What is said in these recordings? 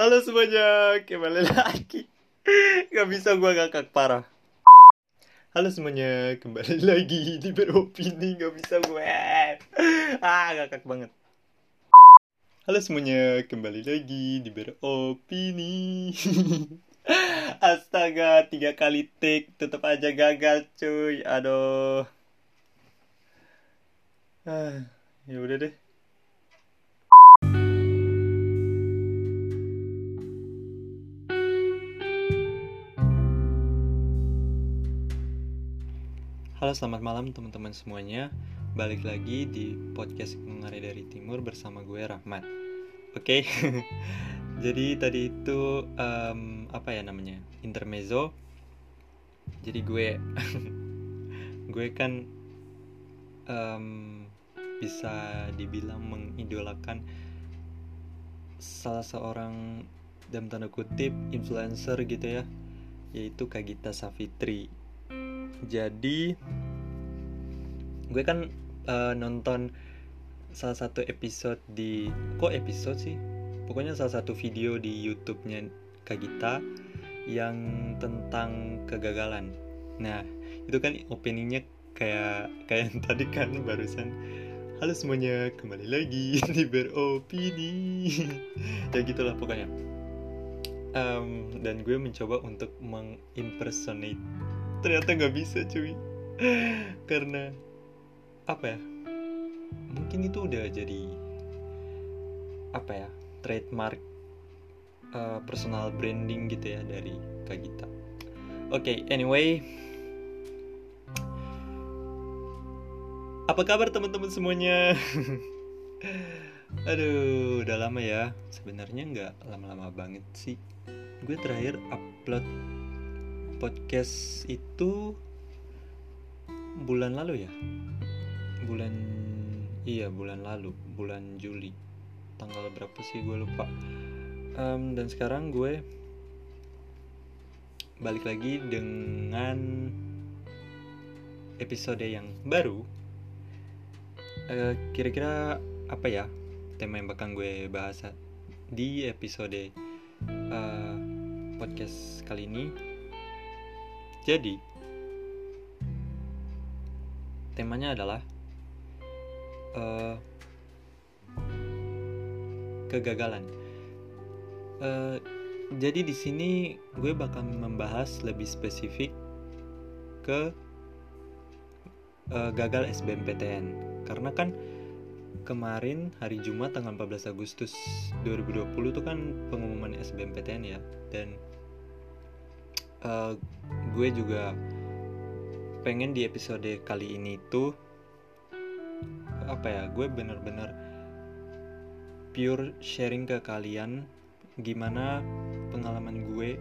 Halo semuanya, kembali lagi. Gak bisa gue ngakak parah. Halo semuanya, kembali lagi di beropini. Gak bisa gue. Ah, ngakak banget. Halo semuanya, kembali lagi di beropini. Astaga, tiga kali take, tetap aja gagal cuy. Aduh. Ah, ya udah deh. Selamat malam teman-teman semuanya. Balik lagi di podcast Mengare dari Timur bersama gue Rahmat. Oke. Jadi tadi itu um, Apa ya namanya Intermezzo. Jadi gue Gue kan um, Bisa dibilang mengidolakan Salah seorang dalam tanda kutip influencer gitu ya Yaitu Kagita Savitri jadi gue kan uh, nonton salah satu episode di kok episode sih? Pokoknya salah satu video di YouTube-nya Kagita yang tentang kegagalan. Nah itu kan openingnya kayak kayak yang tadi kan barusan. Halo semuanya kembali lagi di beropini. Ya gitulah pokoknya. Um, dan gue mencoba untuk mengimpersonate ternyata nggak bisa cuy. Karena apa ya mungkin itu udah jadi apa ya trademark uh, personal branding gitu ya dari Kagita. Oke okay, anyway. Apa kabar teman-teman semuanya? Aduh udah lama ya. Sebenarnya nggak lama-lama banget sih. Gue terakhir upload podcast itu bulan lalu ya? Bulan iya bulan lalu. Bulan Juli. Tanggal berapa sih? Gue lupa. Um, dan sekarang gue balik lagi dengan episode yang baru. Kira kira-kira apa ya tema yang bakal gue bahas di episode uh, podcast kali ini jadi, temanya adalah uh, kegagalan. Uh, jadi di sini gue bakal membahas lebih spesifik ke uh, gagal SBMPTN karena kan kemarin hari Jumat tanggal 14 Agustus 2020 itu kan pengumuman SBMPTN ya. Dan uh, gue juga pengen di episode kali ini tuh apa ya gue bener-bener pure sharing ke kalian gimana pengalaman gue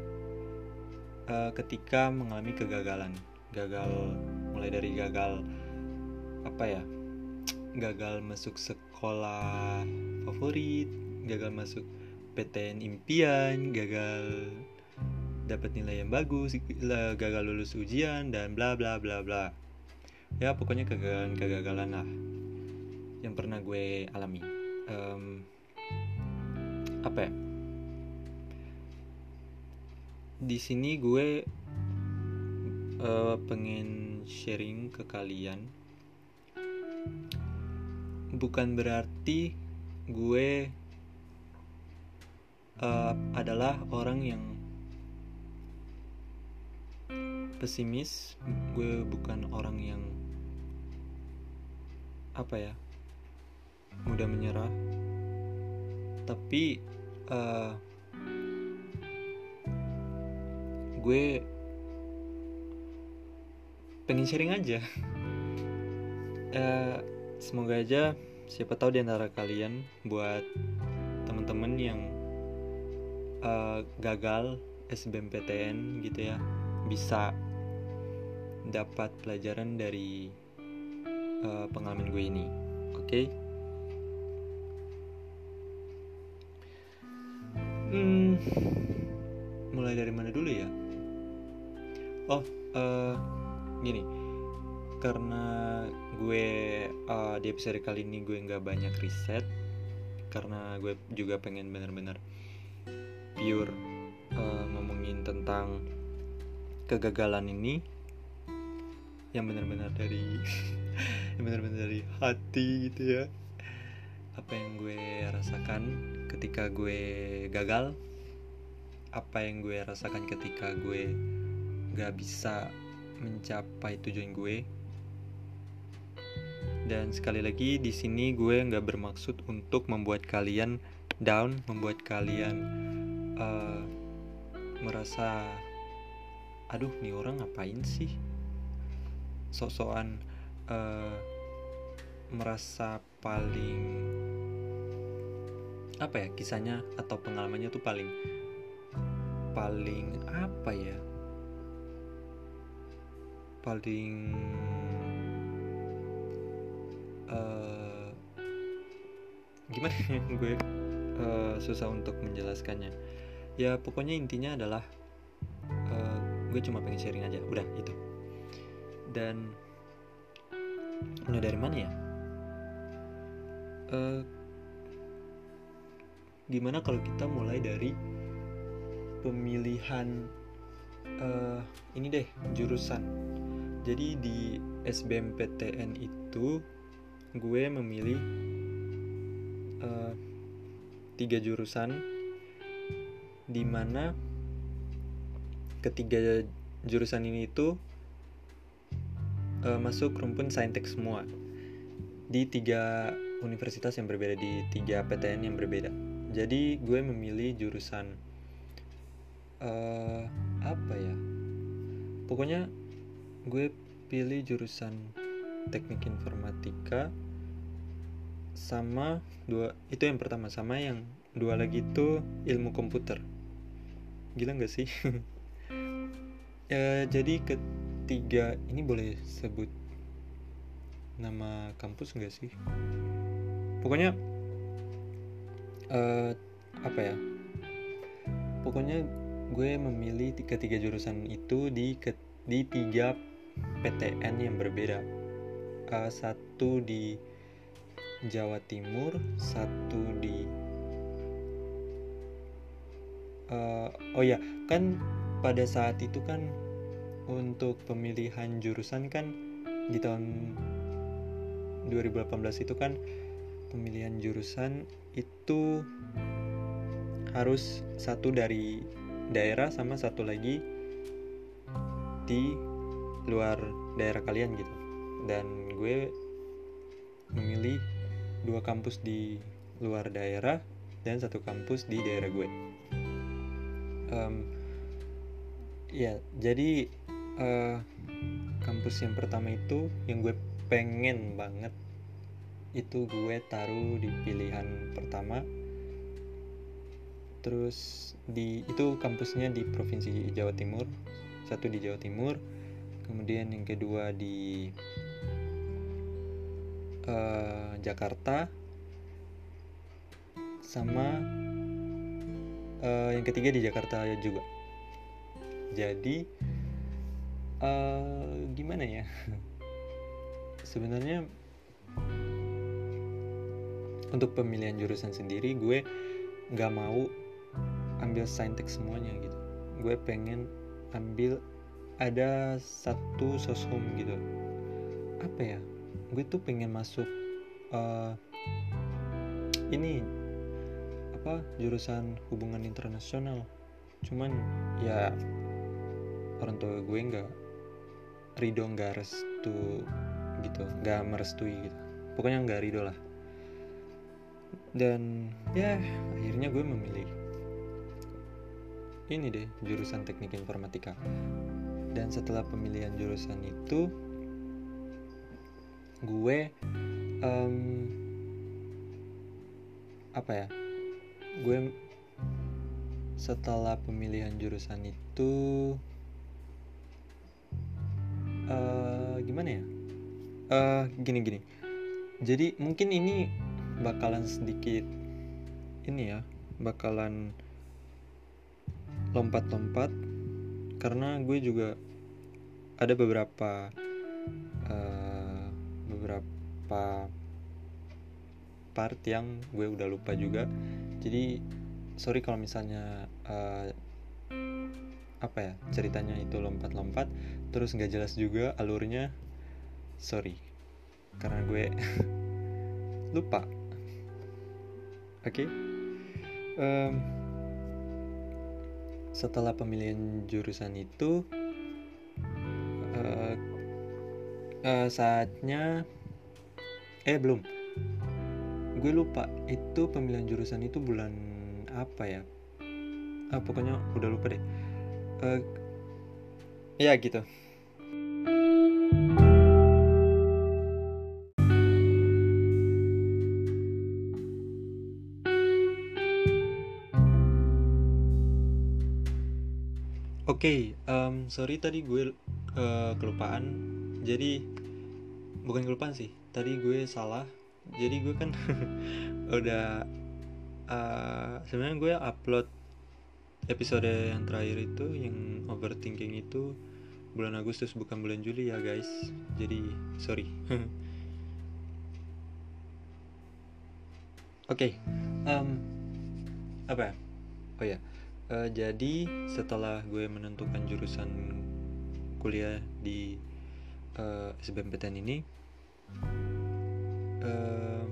uh, ketika mengalami kegagalan. Gagal mulai dari gagal apa ya gagal masuk sekolah favorit gagal masuk PTN impian gagal dapat nilai yang bagus, gagal lulus ujian dan bla bla bla bla. Ya pokoknya kegagalan-kegagalan lah yang pernah gue alami. Um, apa ya? Di sini gue uh, pengen sharing ke kalian. Bukan berarti gue uh, adalah orang yang pesimis. Gue bukan orang yang apa ya mudah menyerah. Tapi uh, gue pengen sharing aja. Uh, semoga aja siapa tahu di antara kalian buat temen-temen yang uh, gagal SBMPTN gitu ya bisa dapat pelajaran dari uh, pengalaman gue ini. Oke. Okay? Hmm, mulai dari mana dulu ya? Oh, uh, gini. Karena gue uh, di episode kali ini gue nggak banyak riset, karena gue juga pengen bener-bener pure uh, ngomongin tentang kegagalan ini yang benar-benar dari yang benar-benar dari hati gitu ya. Apa yang gue rasakan ketika gue gagal? Apa yang gue rasakan ketika gue gak bisa mencapai tujuan gue? Dan sekali lagi di sini gue nggak bermaksud untuk membuat kalian down membuat kalian uh, merasa aduh nih orang ngapain sih sok-sokan uh, merasa paling apa ya kisahnya atau pengalamannya tuh paling paling apa ya? Paling uh, gimana ya gue uh, susah untuk menjelaskannya. Ya pokoknya intinya adalah uh, gue cuma pengen sharing aja udah itu dan mulai dari mana ya? Uh, gimana kalau kita mulai dari pemilihan uh, ini deh jurusan. Jadi di SBMPTN itu gue memilih uh, tiga jurusan di mana ketiga jurusan ini itu uh, masuk rumpun saintek semua. Di tiga universitas yang berbeda di tiga PTN yang berbeda. Jadi gue memilih jurusan uh, apa ya? Pokoknya gue pilih jurusan teknik informatika sama dua itu yang pertama sama yang dua lagi itu ilmu komputer. Gila nggak sih? Ya jadi ketiga ini boleh sebut nama kampus nggak sih? Pokoknya uh, apa ya? Pokoknya gue memilih ketiga jurusan itu di di tiga PTN yang berbeda. Uh, satu di Jawa Timur satu di uh, oh ya kan pada saat itu kan untuk pemilihan jurusan kan di tahun 2018 itu kan pemilihan jurusan itu harus satu dari daerah sama satu lagi di luar daerah kalian gitu. Dan gue memilih dua kampus di luar daerah dan satu kampus di daerah gue. Um, ya jadi uh, kampus yang pertama itu yang gue pengen banget itu gue taruh di pilihan pertama. Terus di itu kampusnya di provinsi Jawa Timur satu di Jawa Timur kemudian yang kedua di uh, Jakarta sama uh, yang ketiga di Jakarta juga. Jadi uh, gimana ya? Sebenarnya untuk pemilihan jurusan sendiri gue nggak mau ambil saintek semuanya gitu. Gue pengen ambil ada satu soshum gitu. Apa ya? Gue tuh pengen masuk uh, ini apa jurusan hubungan internasional. Cuman ya orang tua gue nggak ridho nggak restu gitu nggak merestui gitu. Pokoknya nggak ridho lah. Dan ya akhirnya gue memilih ini deh jurusan teknik informatika. Dan setelah pemilihan jurusan itu gue um, apa ya gue setelah pemilihan jurusan itu uh, gimana ya? Uh, gini gini. Jadi mungkin ini bakalan sedikit ini ya bakalan lompat-lompat karena gue juga ada beberapa uh, beberapa part yang gue udah lupa juga. Jadi sorry kalau misalnya uh, apa ya ceritanya itu lompat-lompat terus nggak jelas juga alurnya. Sorry karena gue lupa. Oke? Okay? um, setelah pemilihan jurusan itu uh, uh, saatnya eh belum. Gue lupa itu pemilihan jurusan itu bulan apa ya? Ah, pokoknya udah lupa deh uh, ya gitu Oke, okay, um, sorry tadi gue uh, kelupaan. Jadi bukan kelupaan sih. Tadi gue salah. Jadi gue kan udah uh, sebenarnya gue upload episode yang terakhir itu yang overthinking itu bulan Agustus bukan bulan Juli ya guys. Jadi sorry. Oke, okay, um, apa ya? Oh ya. Yeah uh, jadi setelah gue menentukan jurusan kuliah di uh, eh, SBMPTN ini um,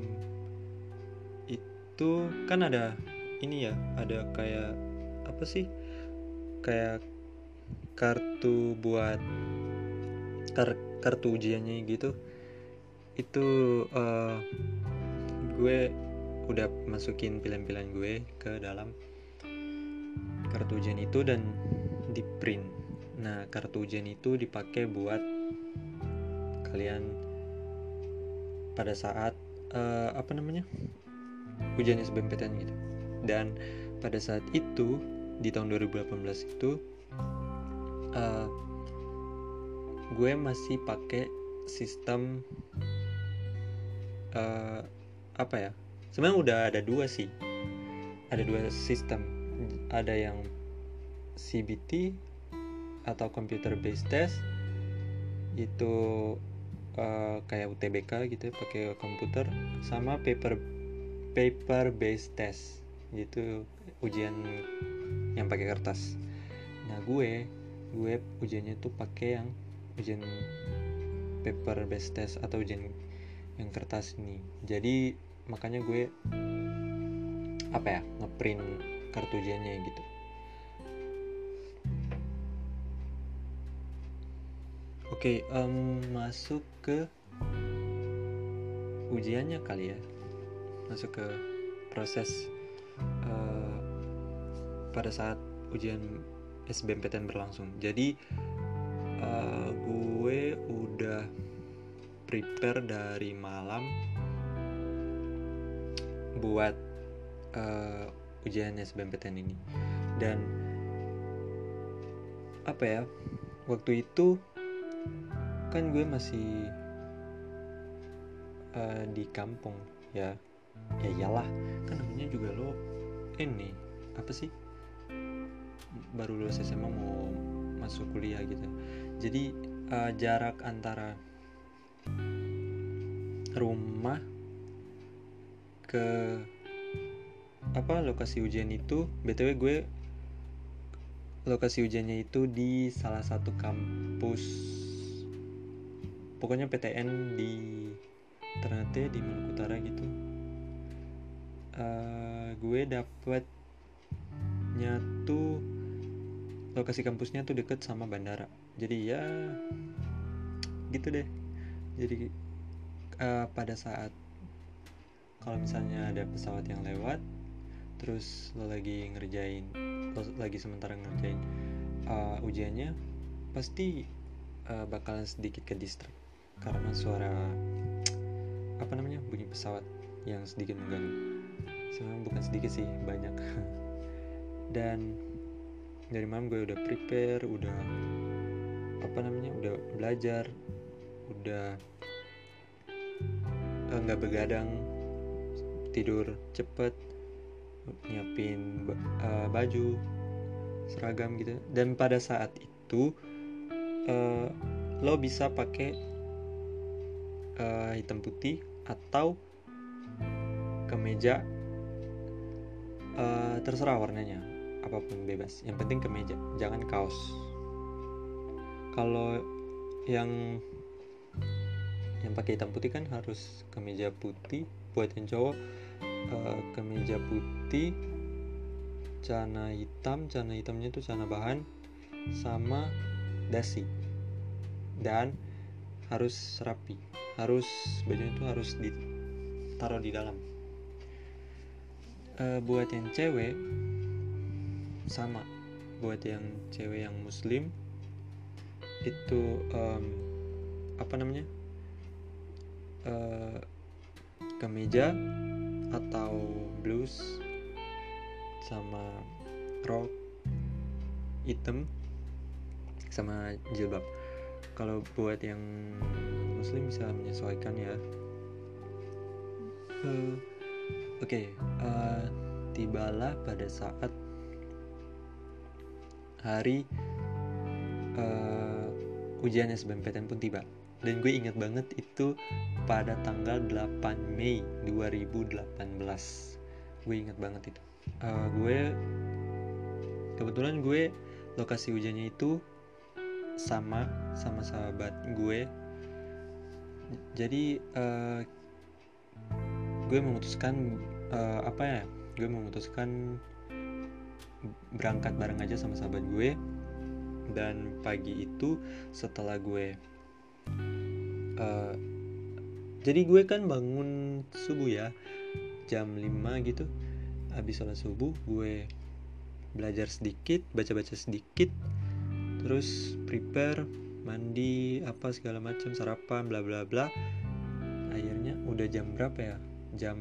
itu kan ada ini ya ada kayak apa sih? Kayak kartu buat kar kartu ujiannya gitu. Itu uh, gue udah masukin pilihan-pilihan gue ke dalam kartu ujian itu dan di print nah kartu ujian itu dipakai buat kalian pada saat uh, apa namanya? Ujian SBMPTN gitu. Dan pada saat itu di tahun 2018 itu uh, gue masih pakai sistem uh, apa ya sebenarnya udah ada dua sih. Ada dua sistem. Ada yang CBT atau computer based test itu uh, kayak UTBK gitu ya, pakai komputer sama paper paper based test gitu ujian yang pakai kertas. Nah gue gue ujiannya tuh pakai yang ujian paper based test atau ujian yang kertas ini. Jadi makanya gue apa ya ngeprint kartu ujiannya gitu. Oke, okay, um, masuk ke ujiannya kali ya, masuk ke proses pada saat ujian SBMPTN berlangsung. Jadi uh, gue udah prepare dari malam buat uh, ujian SBMPTN ini. Dan apa ya waktu itu kan gue masih uh, di kampung ya. Ya iyalah kan namanya juga lo ini apa sih baru lulus SMA mau masuk kuliah gitu. Jadi uh, jarak antara rumah ke apa lokasi ujian itu btw gue lokasi ujiannya itu di salah satu kampus pokoknya PTN di Ternate di Maluku Utara gitu. Uh, gue dapet nyatu lokasi kampusnya tuh deket sama bandara. Jadi ya gitu deh. Jadi uh, pada saat kalau misalnya ada pesawat yang lewat terus lo lagi ngerjain lo lagi sementara ngerjain uh, ujiannya pasti uh, bakalan sedikit ke distract karena suara apa namanya bunyi pesawat yang sedikit mengganggu. Sebenarnya bukan sedikit sih banyak. Dan dari malam gue udah prepare udah apa namanya udah belajar udah eh, nggak uh, begadang tidur cepet nyiapin uh, baju seragam gitu. Dan pada saat itu uh, lo bisa pakai uh, hitam putih atau kemeja uh, terserah warnanya apa pun bebas. Yang penting kemeja jangan kaos. Kalau yang yang pakai hitam putih kan harus kemeja putih. Buat yang cowok uh, kemeja putih celana hitam celana hitamnya itu celana bahan sama dasi. Dan harus rapi. Harus bajunya itu harus ditaruh di dalam. Uh, buat yang cewek sama buat yang cewek yang muslim itu um, apa namanya uh, kemeja atau blus sama rok hitam sama jilbab. Kalau buat yang muslim bisa menyesuaikan ya. Uh, oke okay, uh, tibalah pada saat hari uh, ujian SBMPTN pun tiba. Dan gue ingat banget itu pada tanggal 8 Mei 2018 gue ingat banget itu. Uh, gue kebetulan gue lokasi ujiannya itu sama sama sahabat gue. Jadi uh, gue memutuskan uh, apa ya gue memutuskan berangkat bareng aja sama sahabat gue. Dan pagi itu setelah gue uh, jadi gue kan bangun subuh ya jam 5 gitu. Habis sholat subuh gue belajar sedikit baca-baca sedikit. Terus prepare mandi apa segala macam sarapan bla bla bla. Akhirnya udah jam berapa ya? Jam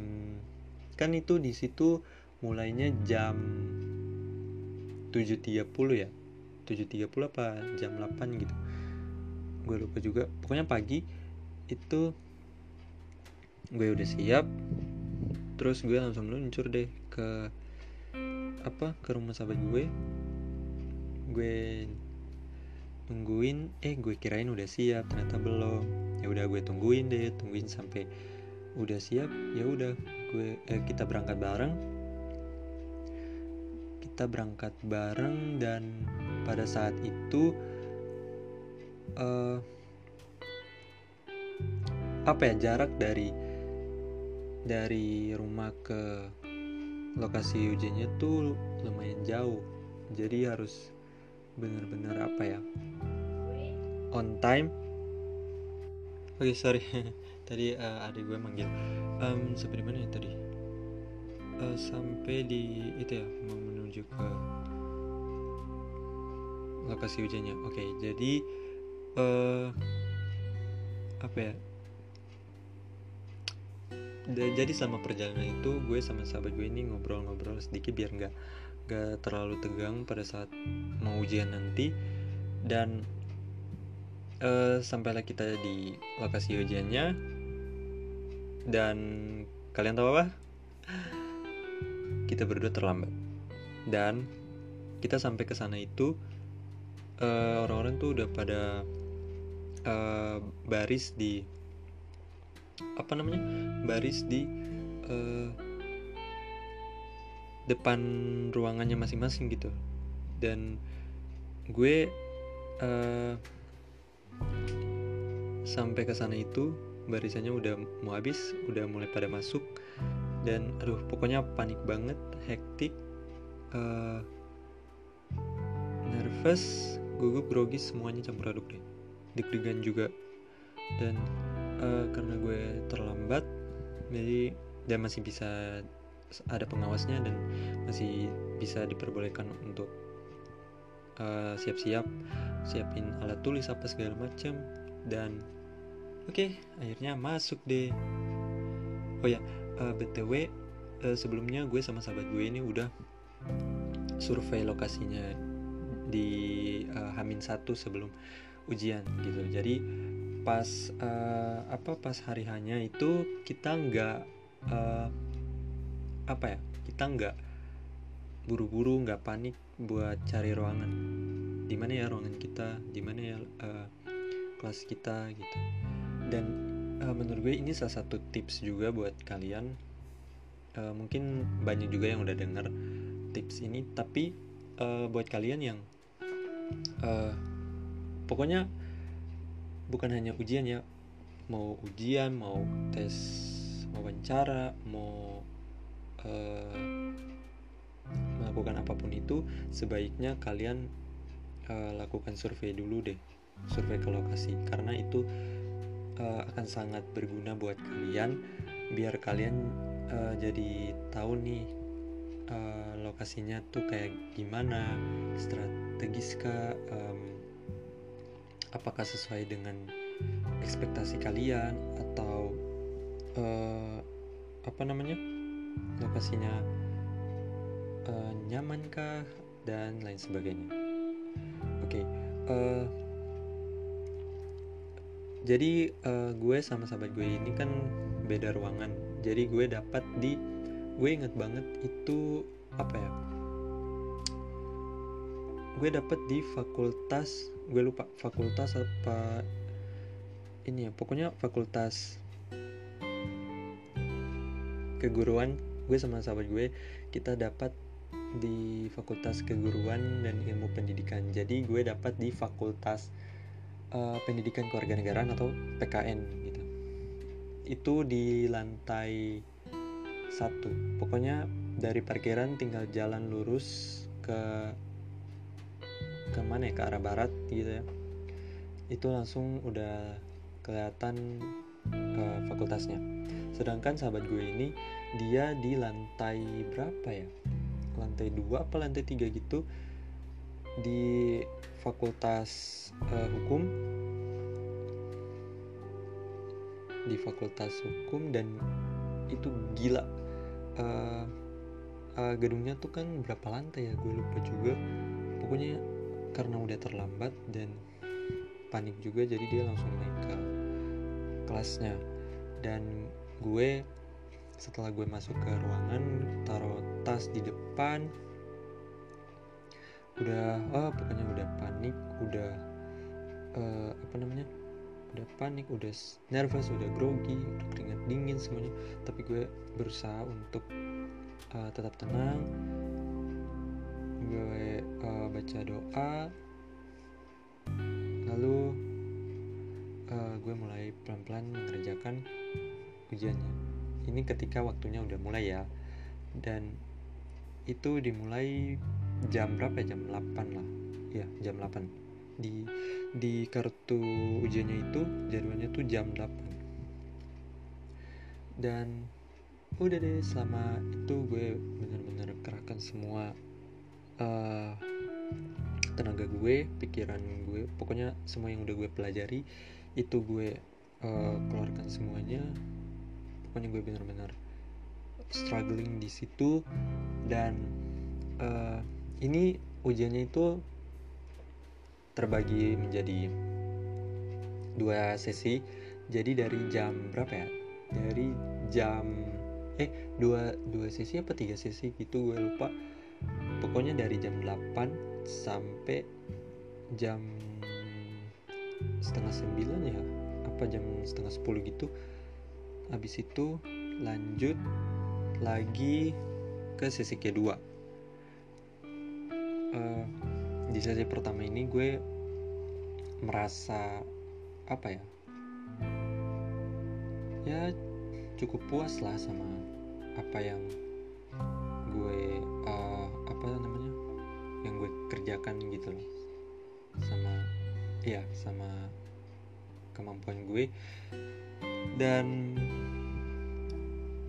kan itu di situ mulainya jam 7.30 ya? 7.30 apa jam 8 gitu. Gue lupa juga. Pokoknya pagi itu gue udah siap terus gue langsung meluncur deh ke apa ke rumah sahabat gue gue tungguin eh gue kirain udah siap ternyata belum. Ya udah gue tungguin deh tungguin sampai udah siap ya udah gue eh, kita berangkat bareng kita berangkat bareng dan pada saat itu uh, apa ya jarak dari dari rumah ke lokasi ujiannya tuh lumayan jauh. Jadi harus benar-benar apa ya on time. Oke okay, sorry. Tadi uh, adik gue manggil. Um, sampai di mana ya tadi? Uh, sampai di itu ya menuju ke lokasi ujiannya oke okay, jadi uh, apa ya? Jadi sama perjalanan itu gue sama sahabat gue ini ngobrol-ngobrol sedikit biar nggak gak terlalu tegang pada saat mau ujian nanti. Dan uh, sampailah kita di lokasi ujiannya. Dan kalian tahu apa? Kita berdua terlambat dan kita sampai ke sana itu orang orang-orang tuh udah pada uh, baris di apa namanya baris di uh, depan ruangannya masing-masing gitu. Dan gue uh, sampai ke sana itu barisannya udah mau habis udah mulai pada masuk. Dan aduh pokoknya panik banget hektik uh, nervous gugup grogi semuanya campur aduk deh. Deg-degan juga. Dan uh, karena gue terlambat jadi dia masih bisa ada pengawasnya dan masih bisa diperbolehkan untuk uh, siap-siap siapin alat tulis apa segala macam dan oke okay, akhirnya masuk deh. Oh ya uh, btw uh, sebelumnya gue sama sahabat gue ini udah survei lokasinya di uh, Hamin satu sebelum ujian gitu. Jadi pas uh, apa pas hari hanya itu kita nggak uh, apa ya kita nggak buru-buru nggak panik buat cari ruangan. Di mana ya ruangan kita? Di mana ya uh, kelas kita gitu. Dan uh, menurut gue ini salah satu tips juga buat kalian. Uh, mungkin banyak juga yang udah denger tips ini tapi uh, buat kalian yang uh, pokoknya bukan hanya ujian ya. Mau ujian mau tes wawancara mau uh, melakukan apa pun itu sebaiknya kalian uh, lakukan survei dulu deh. Survei ke lokasi. Karena itu uh, akan sangat berguna buat kalian biar kalian uh, jadi tahu nih uh, lokasinya tuh kayak gimana strategis kah um, apakah sesuai dengan ekspektasi kalian atau uh, apa namanya lokasinya uh, nyamankah dan lain sebagainya. Oke okay, uh, jadi uh, gue sama sahabat gue ini kan beda ruangan. Jadi gue dapat di gue inget banget itu apa ya gue dapet di fakultas gue lupa fakultas apa ini ya pokoknya fakultas keguruan gue sama sahabat gue kita dapat di fakultas keguruan dan ilmu pendidikan. Jadi gue dapat di fakultas uh, pendidikan kewarganegaraan atau PKN gitu. Itu di lantai satu pokoknya dari parkiran tinggal jalan lurus ke ke mana ya? Ke arah barat gitu ya. Itu langsung udah kelihatan uh, fakultasnya. Sedangkan sahabat gue ini dia di lantai berapa ya? Lantai dua apa lantai tiga gitu di fakultas uh, hukum. Di fakultas hukum dan itu gila uh, uh, gedungnya tuh kan berapa lantai ya? Gue lupa juga. Pokoknya karena udah terlambat dan panik juga jadi dia langsung naik ke kelasnya. Dan gue setelah gue masuk ke ruangan taruh tas di depan. Udah oh pokoknya udah panik udah uh, apa namanya udah panik udah nervous udah grogi udah keringat dingin semuanya. Tapi gue berusaha untuk uh, tetap tenang. Gue uh, baca doa. Lalu uh, gue mulai pelan-pelan mengerjakan ujiannya. Ini ketika waktunya udah mulai ya. Dan itu dimulai jam berapa jam 8 lah. Ya jam 8 di di kartu ujiannya itu jadwalnya tuh jam 8 dan udah deh selama itu gue bener-bener kerahkan semua uh, tenaga gue pikiran gue pokoknya semua yang udah gue pelajari itu gue uh, keluarkan semuanya. Pokoknya gue bener-bener struggling di situ. Dan uh, ini ujiannya itu terbagi menjadi dua sesi. Jadi dari jam berapa ya? Dari jam eh dua dua sesi apa tiga sesi gitu gue lupa. Pokoknya dari jam 8 sampai jam setengah sembilan ya? Apa jam setengah sepuluh gitu. Habis itu lanjut lagi ke sesi kedua. Uh, di sesi pertama ini gue merasa apa ya ya cukup puas lah sama apa yang gue uh, apa namanya yang gue kerjakan gitu loh. Sama ya sama kemampuan gue. Dan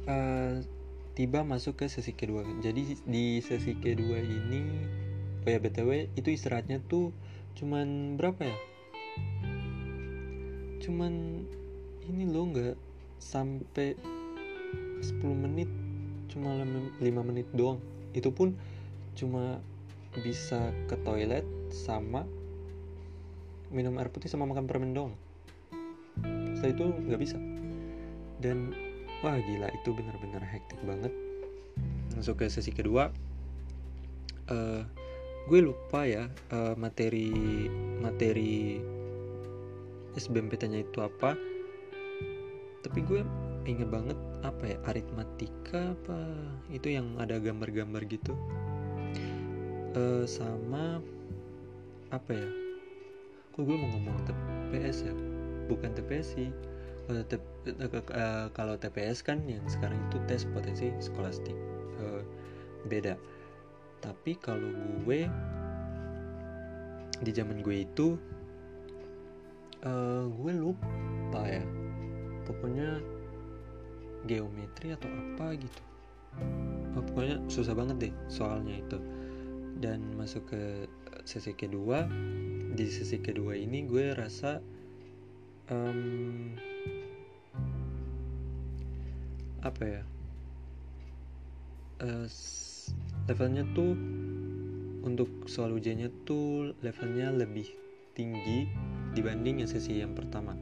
uh, tiba masuk ke sesi kedua. Jadi di sesi kedua ini oh ya btw itu istirahatnya tuh cuman berapa ya? Cuman ini lo nggak sampai 10 menit cuma 5 menit doang. Itu pun cuma bisa ke toilet sama minum air putih sama makan permen doang. Setelah itu nggak bisa. Dan wah gila itu benar-benar hektik banget. Masuk ke sesi kedua uh, gue lupa ya uh, materi materi SBMPTN-nya itu apa. Tapi gue inget banget apa ya aritmatika apa itu yang ada gambar-gambar gitu. Uh, sama apa ya kok gue mau ngomong TPS ya? Bukan TPS sih. Kalau, uh, kalau TPS kan yang sekarang itu tes potensi skolastik. Uh, beda tapi kalau gue di zaman gue itu uh, gue lupa ya. Pokoknya geometri atau apa gitu. Oh, pokoknya susah banget deh soalnya itu. Dan masuk ke sesi kedua di sesi kedua ini gue rasa um, apa ya? Uh, levelnya tuh untuk soal ujiannya tuh levelnya lebih tinggi dibanding yang sesi yang pertama.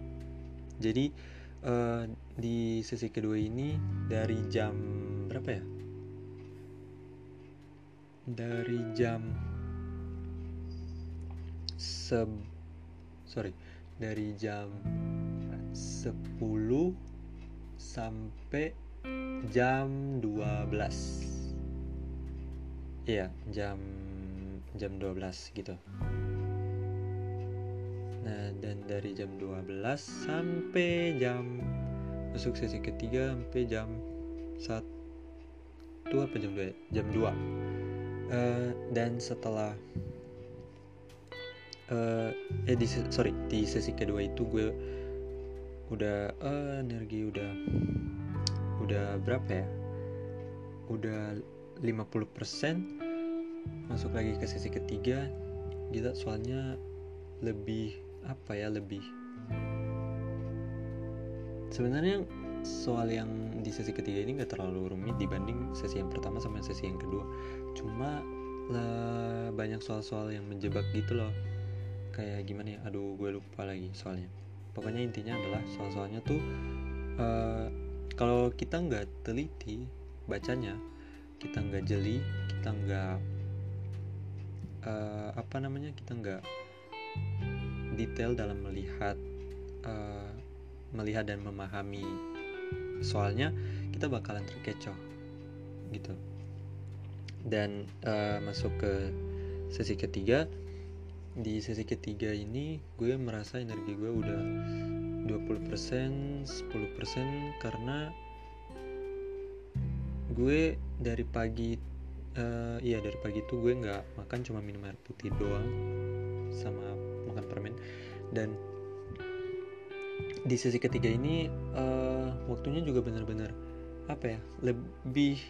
Jadi uh, di sesi kedua ini dari jam berapa ya? Dari jam se sorry dari jam 10 sampai jam 12 iya jam jam 12 gitu. Nah dan dari jam 12 sampai jam masuk sesi ketiga sampai jam 1 apa jam 2 jam 2 uh, eh, dan setelah uh, eh di sorry di sesi kedua itu gue udah uh, energi udah udah berapa ya? Udah 50% masuk lagi ke sesi ketiga. Kita soalnya lebih apa ya lebih. Sebenarnya soal yang di sesi ketiga ini nggak terlalu rumit dibanding sesi yang pertama sama sesi yang kedua. Cuma lah banyak soal-soal yang menjebak gitu loh. Kayak gimana ya? Aduh gue lupa lagi soalnya. Pokoknya intinya adalah soal-soalnya tuh uh, kalau kita nggak teliti bacanya kita nggak jeli kita nggak uh, apa namanya kita nggak detail dalam melihat uh, melihat dan memahami. Soalnya kita bakalan terkecoh gitu. Dan uh, masuk ke sesi ketiga. Di sesi ketiga ini gue merasa energi gue udah 20% 10% karena gue dari pagi uh, iya dari pagi itu gue nggak makan cuma minum air putih doang sama makan permen. Dan di sesi ketiga ini uh, waktunya juga benar-benar apa ya lebih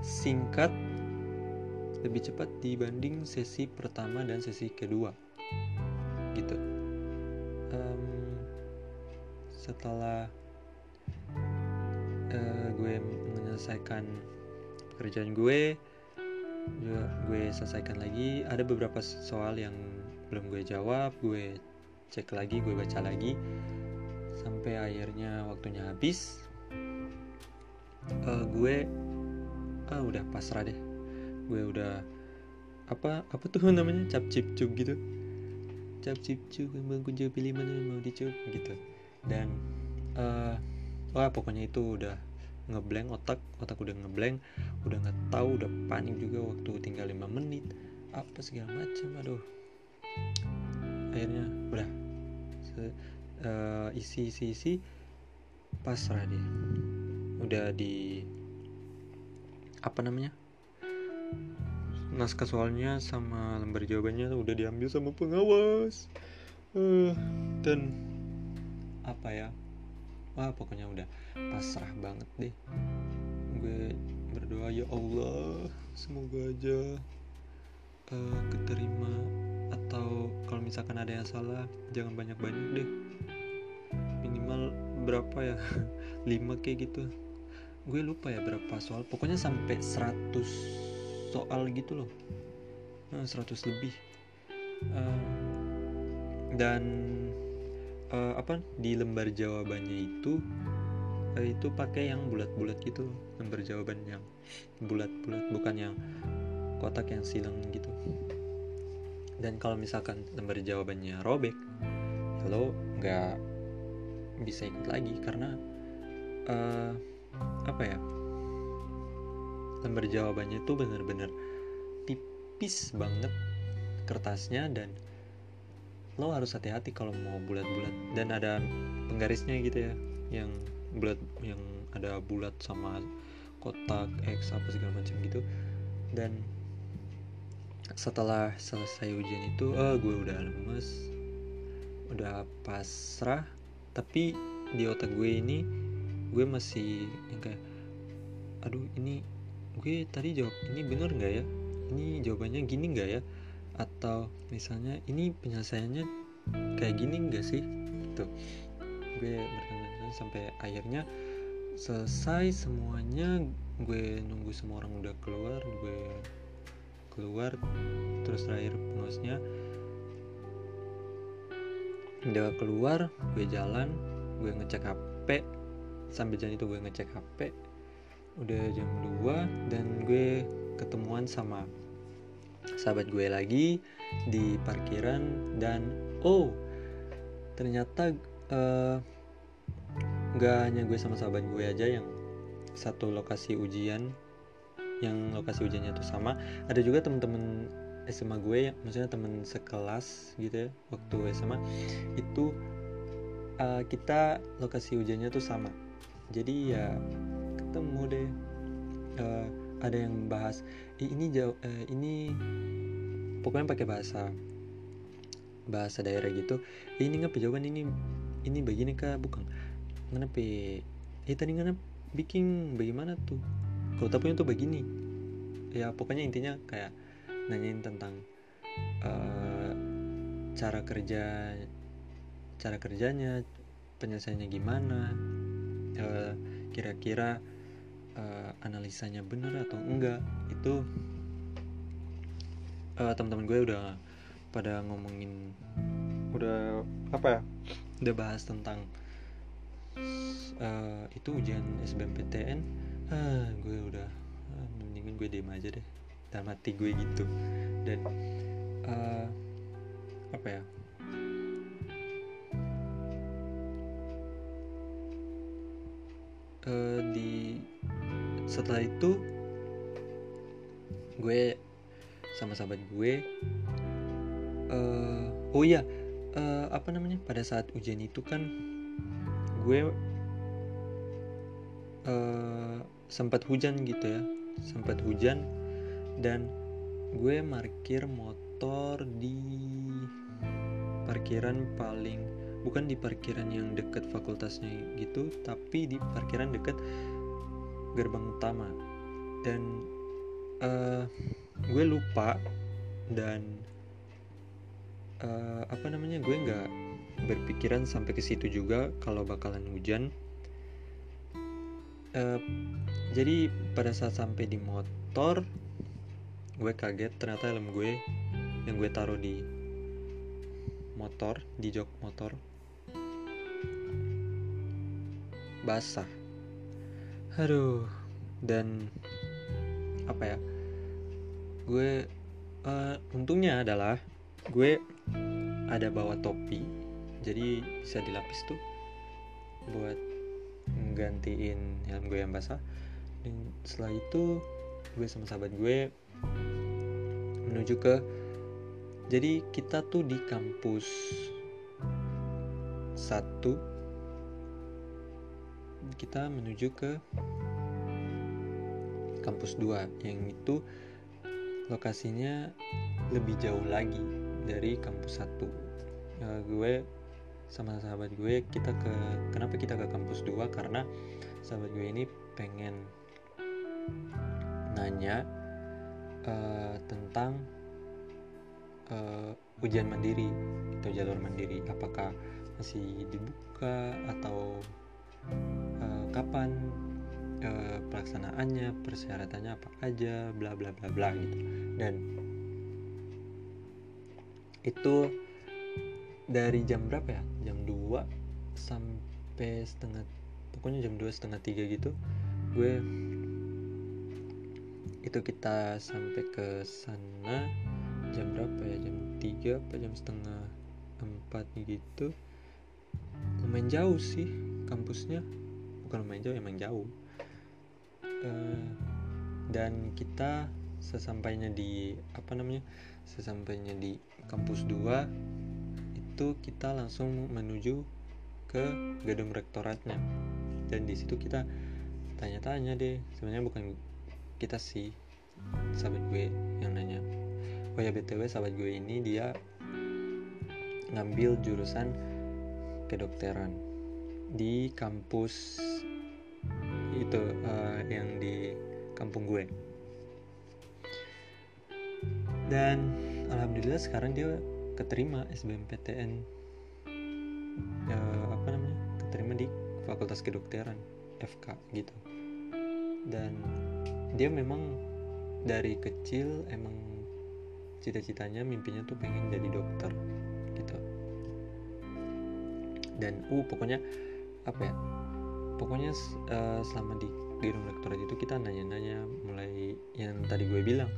singkat lebih cepat dibanding sesi pertama dan sesi kedua gitu. Um, setelah uh, gue menyelesaikan pekerjaan gue juga gue selesaikan lagi. Ada beberapa soal yang belum gue jawab gue cek lagi gue baca lagi. Sampai akhirnya waktunya habis. Uh, gue ah udah pasrah deh. Gue udah apa apa tuh namanya? Cap cip cup gitu. Cap cip cup emang kunci pilih mana mau dicup gitu. Dan uh, wah pokoknya itu udah ngeblank otak otak udah ngeblank udah nggak tahu udah panik juga waktu tinggal lima menit apa segala macam aduh. Akhirnya udah. Uh, isi isi isi pasrah deh udah di apa namanya naskah soalnya sama lembar jawabannya udah diambil sama pengawas. Uh, dan apa ya wah pokoknya udah pasrah banget deh. Gue berdoa ya Allah semoga aja uh, keterima atau kalau misalkan ada yang salah jangan banyak-banyak deh. Minimal berapa ya? 5 kayak gitu. Gue lupa ya berapa soal. Pokoknya sampai 100 soal gitu loh. Nah, 100 lebih. Uh, dan uh, apa di lembar jawabannya itu uh, itu pakai yang bulat-bulat gitu lembar jawaban yang bulat-bulat bukan yang kotak yang silang gitu. Dan kalau misalkan lembar jawabannya robek ya lo nggak bisa ikut lagi karena uh, apa ya lembar jawabannya tuh bener-bener tipis banget kertasnya dan lo harus hati-hati kalau mau bulat-bulat. Dan ada penggarisnya gitu ya yang bulat yang ada bulat sama kotak X apa segala macam gitu. Dan setelah selesai ujian itu oh gue udah lemes udah pasrah. Tapi di otak gue ini gue masih yang kayak aduh ini gue tadi jawab ini bener nggak ya? Ini jawabannya gini nggak ya atau misalnya ini penyelesaiannya kayak gini nggak sih? Gitu. Gue bertanya sampai akhirnya selesai semuanya gue nunggu semua orang udah keluar gue keluar. Terus terakhir pengurusnya udah keluar gue jalan gue ngecek HP sambil jalan itu gue ngecek HP udah jam 2 dan gue ketemuan sama sahabat gue lagi di parkiran dan oh ternyata uh, nggak hanya gue sama sahabat gue aja yang satu lokasi ujian yang lokasi ujiannya tuh sama. Ada juga temen-temen SMA gue yang maksudnya temen sekelas gitu ya waktu SMA itu uh, kita lokasi ujiannya tuh sama. Jadi ya ketemu deh uh, ada yang bahas ini jauh uh, ini pokoknya pakai bahasa bahasa daerah gitu. Ini nggak jawaban ini ini begini kah? Bukan. Kenapa eh tadi kenapa bikin bagaimana tuh? Kalau tapi tuh begini. Ya pokoknya intinya kayak nanyain tentang uh, cara kerja cara kerjanya penyelesaiannya gimana uh, kira-kira uh, analisanya benar atau enggak itu uh, teman-teman gue udah pada ngomongin udah apa ya? udah bahas tentang uh, itu ujian SBMPTN ah gue udah ah, mendingan gue diem aja deh. Dalam hati gue gitu. Dan uh, apa ya? Uh, di setelah itu gue sama sahabat gue uh, oh iya uh, apa namanya pada saat ujian itu kan gue uh, sempat hujan gitu ya sempat hujan dan gue parkir motor di parkiran paling bukan di parkiran yang deket fakultasnya gitu tapi di parkiran deket gerbang utama. Dan uh, gue lupa dan uh, apa namanya gue nggak berpikiran sampai ke situ juga kalau bakalan hujan. Uh, jadi pada saat sampai di motor gue kaget ternyata helm gue yang gue taruh di motor di jok motor basah aduh. Dan apa ya? Gue uh, untungnya adalah gue ada bawa topi. Jadi bisa dilapis tuh buat gantiin helm gue yang basah. Dan setelah itu gue sama sahabat gue menuju ke jadi kita tuh di kampus satu kita menuju ke kampus 2 yang itu lokasinya lebih jauh lagi dari kampus 1 uh, eh, gue sama sahabat gue kita ke kenapa kita ke kampus 2 karena sahabat gue ini pengen nanya uh, tentang uh, ujian mandiri atau jalur mandiri. Apakah masih dibuka atau uh, kapan uh, pelaksanaannya persyaratannya apa aja bla bla bla bla gitu. Dan itu dari jam berapa ya? Jam 2 sampai setengah pokoknya jam 2 setengah 3 gitu gue itu kita sampai ke sana jam berapa ya? Jam 3 apa jam setengah 4 gitu. Lumayan jauh sih kampusnya bukan lumayan jauh emang jauh. Uh, dan kita sesampainya di apa namanya sesampainya di kampus 2 itu kita langsung menuju ke gedung rektoratnya. Dan di situ kita tanya-tanya deh sebenarnya bukan kita sih sahabat gue yang nanya. Oh ya btw sahabat gue ini dia ngambil jurusan kedokteran di kampus itu uh, yang di kampung gue. Dan alhamdulillah sekarang dia keterima SBMPTN uh, eh, apa namanya keterima di Fakultas Kedokteran FK gitu. Dan dia memang dari kecil emang cita-citanya mimpinya tuh pengen jadi dokter gitu. Dan uh pokoknya apa ya pokoknya uh, selama di gedung rektorat itu kita nanya-nanya mulai yang tadi gue bilang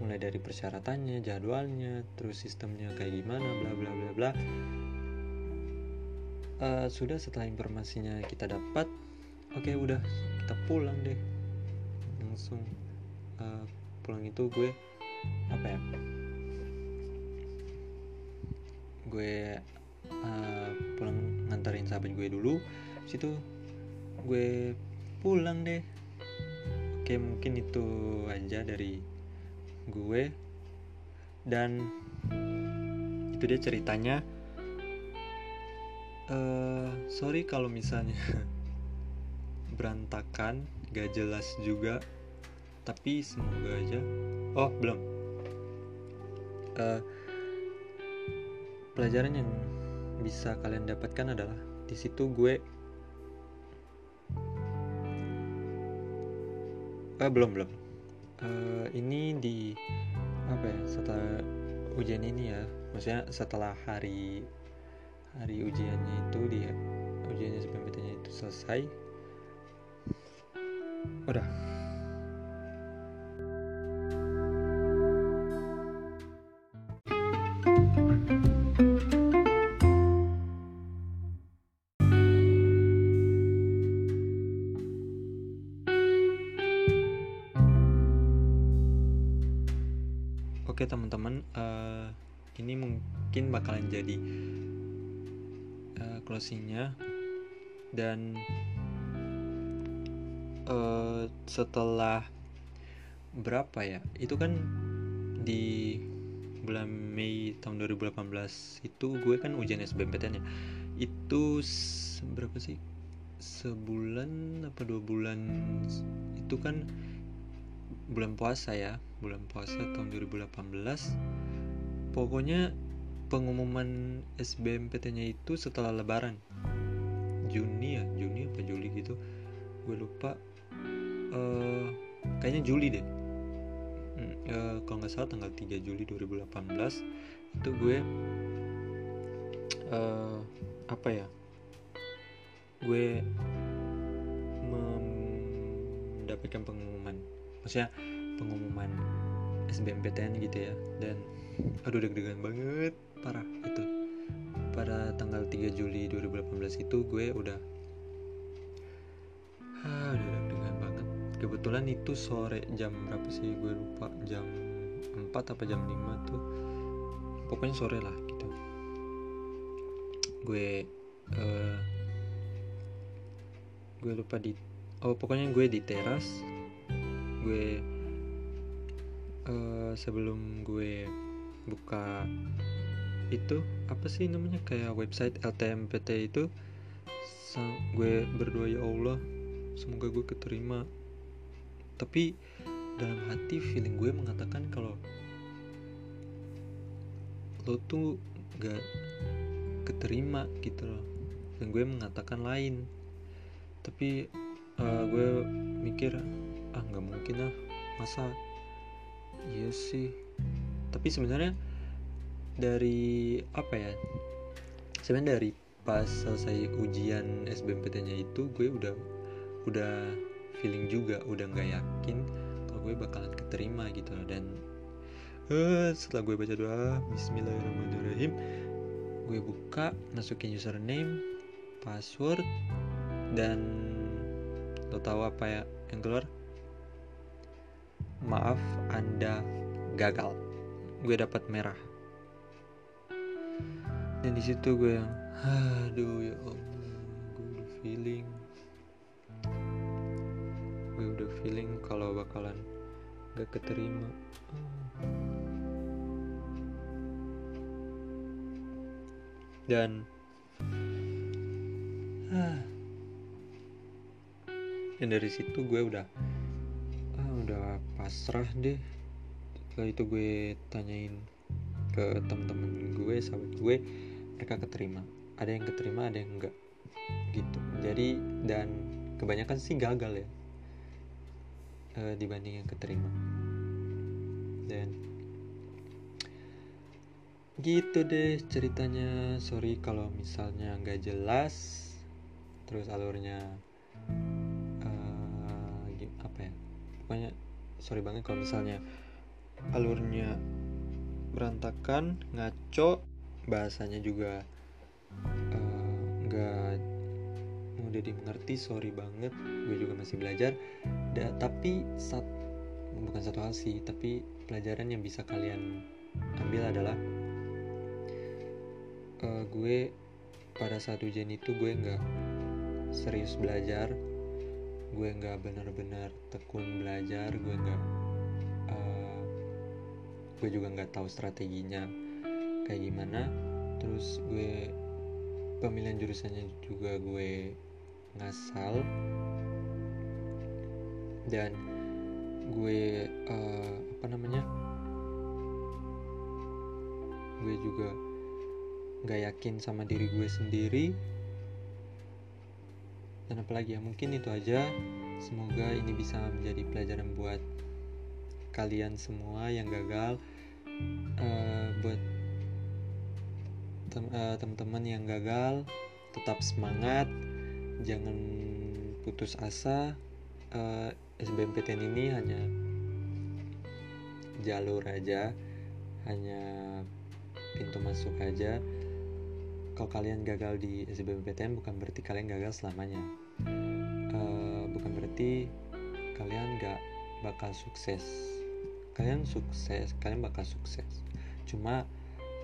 mulai dari persyaratannya jadwalnya terus sistemnya kayak gimana bla bla bla bla. Uh, sudah setelah informasinya kita dapat oke okay, udah kita pulang deh. Langsung uh, pulang itu gue apa ya gue uh, pulang nganterin sahabat gue dulu situ gue pulang deh. Oke mungkin itu aja dari gue. Dan itu dia ceritanya. Uh, sorry kalau misalnya berantakan gak jelas juga. Tapi semoga aja. Oh belum. Uh, pelajaran yang bisa kalian dapatkan adalah di situ gue uh, belum belum. Uh, ini di apa ya setelah ujian ini ya. Maksudnya setelah hari hari ujiannya itu dia ujiannya SBMPTN itu selesai. Udah Oke teman-teman, uh, ini mungkin bakalan jadi uh, closingnya dan uh, setelah berapa ya? Itu kan di bulan Mei tahun 2018 itu gue kan ujian SBMPTN ya. Itu berapa sih? Sebulan apa dua bulan itu kan bulan puasa ya bulan puasa tahun 2018 pokoknya pengumuman SBMPT-nya itu setelah lebaran. Juni ya Juni apa Juli gitu. Gue lupa. Uh, kayaknya Juli deh. Uh, kalau nggak salah tanggal 3 Juli 2018 itu gue uh, apa ya gue mendapatkan pengumuman maksudnya pengumuman SBMPTN gitu ya. Dan aduh deg-degan banget. Parah itu pada tanggal 3 Juli 2018 itu gue udah ah, udah deg-degan banget. Kebetulan itu sore jam berapa sih? Gue lupa. Jam 4 apa jam 5 tuh. Pokoknya sore lah gitu. Gue uh, gue lupa di oh pokoknya gue di teras gue uh, sebelum gue buka itu apa sih namanya kayak website LTMPT itu gue berdoa ya Allah semoga gue keterima. Tapi dalam hati feeling gue mengatakan kalau lo tuh gak keterima gitu loh. Dan gue mengatakan lain. Tapi uh, gue mikir ah nggak mungkin lah. Masa? Iya sih. Tapi sebenarnya dari apa ya? Sebenarnya dari pas selesai ujian SBMPTN-nya itu gue udah udah feeling juga udah nggak yakin kalau gue bakalan keterima gitu loh. Dan uh, setelah gue baca doa Bismillahirrahmanirrahim gue buka masukin username password dan lo tahu apa ya yang keluar maaf anda gagal. Gue dapat merah. Dan di situ gue yang aduh ya allah gue udah feeling. Gue udah feeling kalau bakalan gak keterima. Dan dan dari situ gue udah ah, udah pasrah deh. Setelah itu gue tanyain ke temen-temen gue sahabat gue mereka keterima. Ada yang keterima ada yang enggak. Gitu. Jadi dan kebanyakan sih gagal ya e, dibanding yang keterima. Dan gitu deh ceritanya. Sorry kalau misalnya nggak jelas terus alurnya pokoknya sorry banget kalau misalnya alurnya berantakan ngaco bahasanya juga nggak uh, mudah dimengerti sorry banget gue juga masih belajar. Da, tapi sat, bukan satu hal sih tapi pelajaran yang bisa kalian ambil adalah uh, gue pada saat ujian itu gue nggak serius belajar gue nggak benar-benar tekun belajar gue nggak uh, gue juga nggak tahu strateginya kayak gimana. Terus gue pemilihan jurusannya juga gue ngasal. Dan gue uh, apa namanya gue juga gak yakin sama diri gue sendiri dan apalagi ya. Mungkin itu aja. Semoga ini bisa menjadi pelajaran buat kalian semua yang gagal uh, buat uh, teman-teman yang gagal tetap semangat. Jangan putus asa uh, SBMPTN ini hanya jalur aja hanya pintu masuk aja. Kalau kalian gagal di SBMPTN bukan berarti kalian gagal selamanya uh, bukan berarti kalian gak bakal sukses. Kalian sukses kalian bakal sukses. Cuma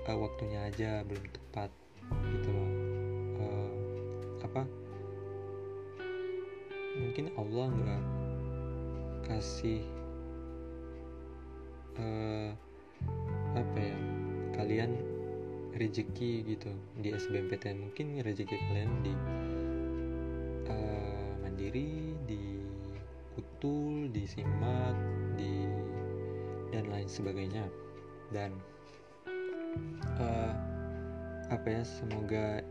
uh, waktunya aja belum tepat gitu loh. Uh, apa? Mungkin Allah nggak kasih uh, apa ya kalian rezeki gitu di SBMPTN mungkin rezeki kalian di uh, mandiri di utul di simak di dan lain sebagainya. Dan uh, apa ya semoga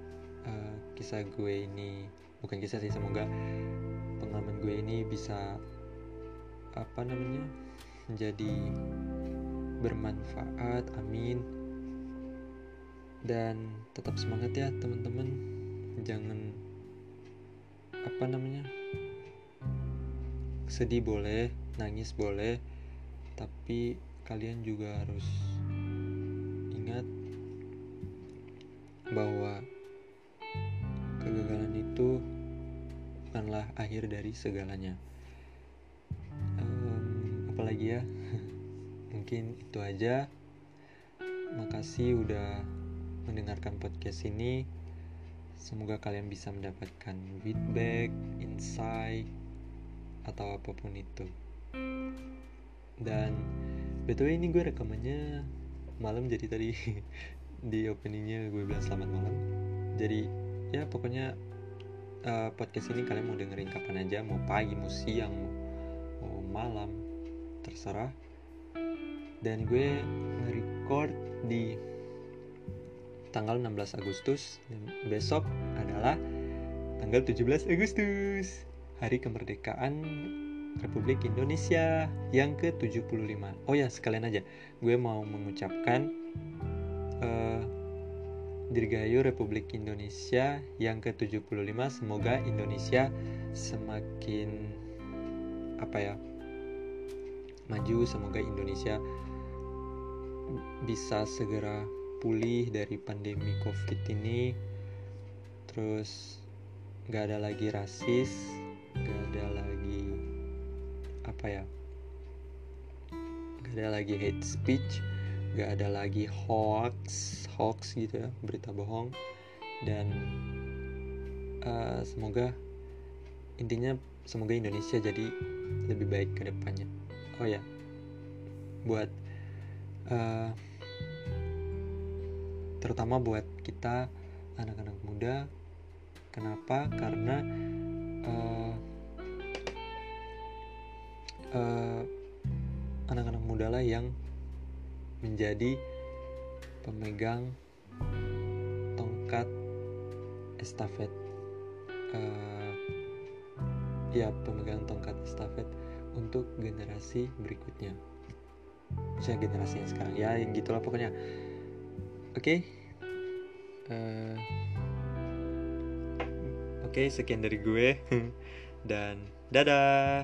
uh, kisah gue ini bukan kisah sih semoga pengalaman gue ini bisa apa namanya menjadi bermanfaat amin. Dan tetap semangat ya teman-teman. Jangan apa namanya sedih boleh nangis boleh tapi kalian juga harus ingat bahwa kegagalan itu bukanlah akhir dari segalanya. Um, apalagi ya? Mungkin itu aja. Makasih udah mendengarkan podcast ini. Semoga kalian bisa mendapatkan feedback, insight, atau apa pun itu. Dan betul ini gue rekamannya malam jadi tadi di openingnya gue bilang selamat malam. Jadi ya pokoknya uh, podcast ini kalian mau dengerin kapan aja, mau pagi, mau siang, mau, malam, terserah. Dan gue nge-record di tanggal 16 Agustus besok adalah tanggal 17 Agustus hari kemerdekaan Republik Indonesia yang ke-75. Oh ya sekalian aja. Gue mau mengucapkan uh, Dirgahayu Republik Indonesia yang ke-75. Semoga Indonesia semakin apa ya maju. Semoga Indonesia bisa segera pulih dari pandemi covid ini. Terus gak ada lagi rasis gak ada lagi apa ya ada lagi hate speech gak ada lagi hoax hoax gitu ya berita bohong. Dan uh, semoga intinya semoga Indonesia jadi lebih baik ke depannya. Oh ya buat uh, terutama buat kita anak-anak muda. Kenapa? Karena uh, uh, anak-anak muda lah yang menjadi pemegang tongkat estafet. Uh, ya pemegang tongkat estafet untuk generasi berikutnya. Saya generasi yang sekarang. Ya gitulah pokoknya. Oke? Okay. uh, oke okay, sekian dari gue. Dan dadah